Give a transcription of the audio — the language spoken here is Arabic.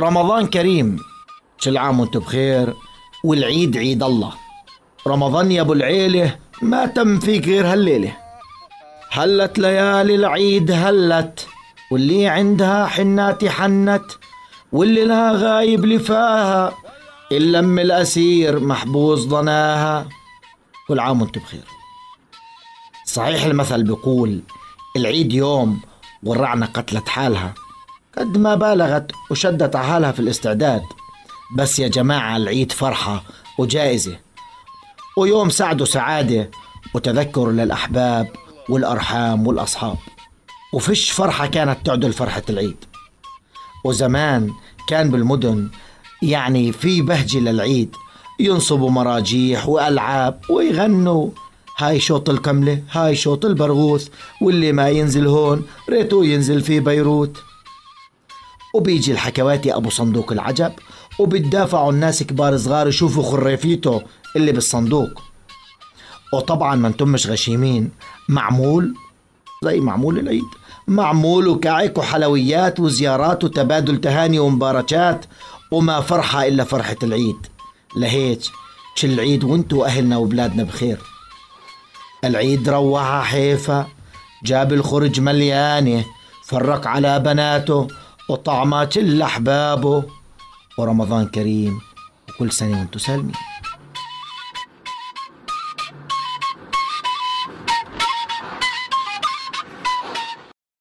رمضان كريم. كل عام وأنتم بخير والعيد عيد الله. رمضان يا أبو العيلة ما تم فيك غير هالليلة. هلت ليالي العيد هلت واللي عندها حناتي حنت واللي لها غايب لفاها اللم الأسير محبوس ضناها كل عام وأنتم بخير. صحيح المثل بيقول العيد يوم والرعنة قتلت حالها. قد ما بالغت وشدت على حالها في الاستعداد. بس يا جماعة العيد فرحة وجائزة. ويوم سعد وسعادة وتذكر للأحباب والأرحام والأصحاب. وفش فرحة كانت تعدل فرحة العيد. وزمان كان بالمدن يعني في بهجة للعيد. ينصبوا مراجيح وألعاب ويغنوا. هاي شوط الكملة هاي شوط البرغوث. واللي ما ينزل هون ريتو ينزل في بيروت. وبيجي الحكواتي أبو صندوق العجب وبتدافعوا الناس كبار صغار يشوفوا خريفيته اللي بالصندوق. وطبعا ما أنتم مش غشيمين معمول زي معمول العيد. معمول وكعك وحلويات وزيارات وتبادل تهاني ومباركات وما فرحة إلا فرحة العيد. لهيك كل عيد وانتو أهلنا وبلادنا بخير. العيد روح حيفا جاب الخرج مليانة فرق على بناته وطعمات كل أحبابه ورمضان كريم وكل سنة وانتو سالمين.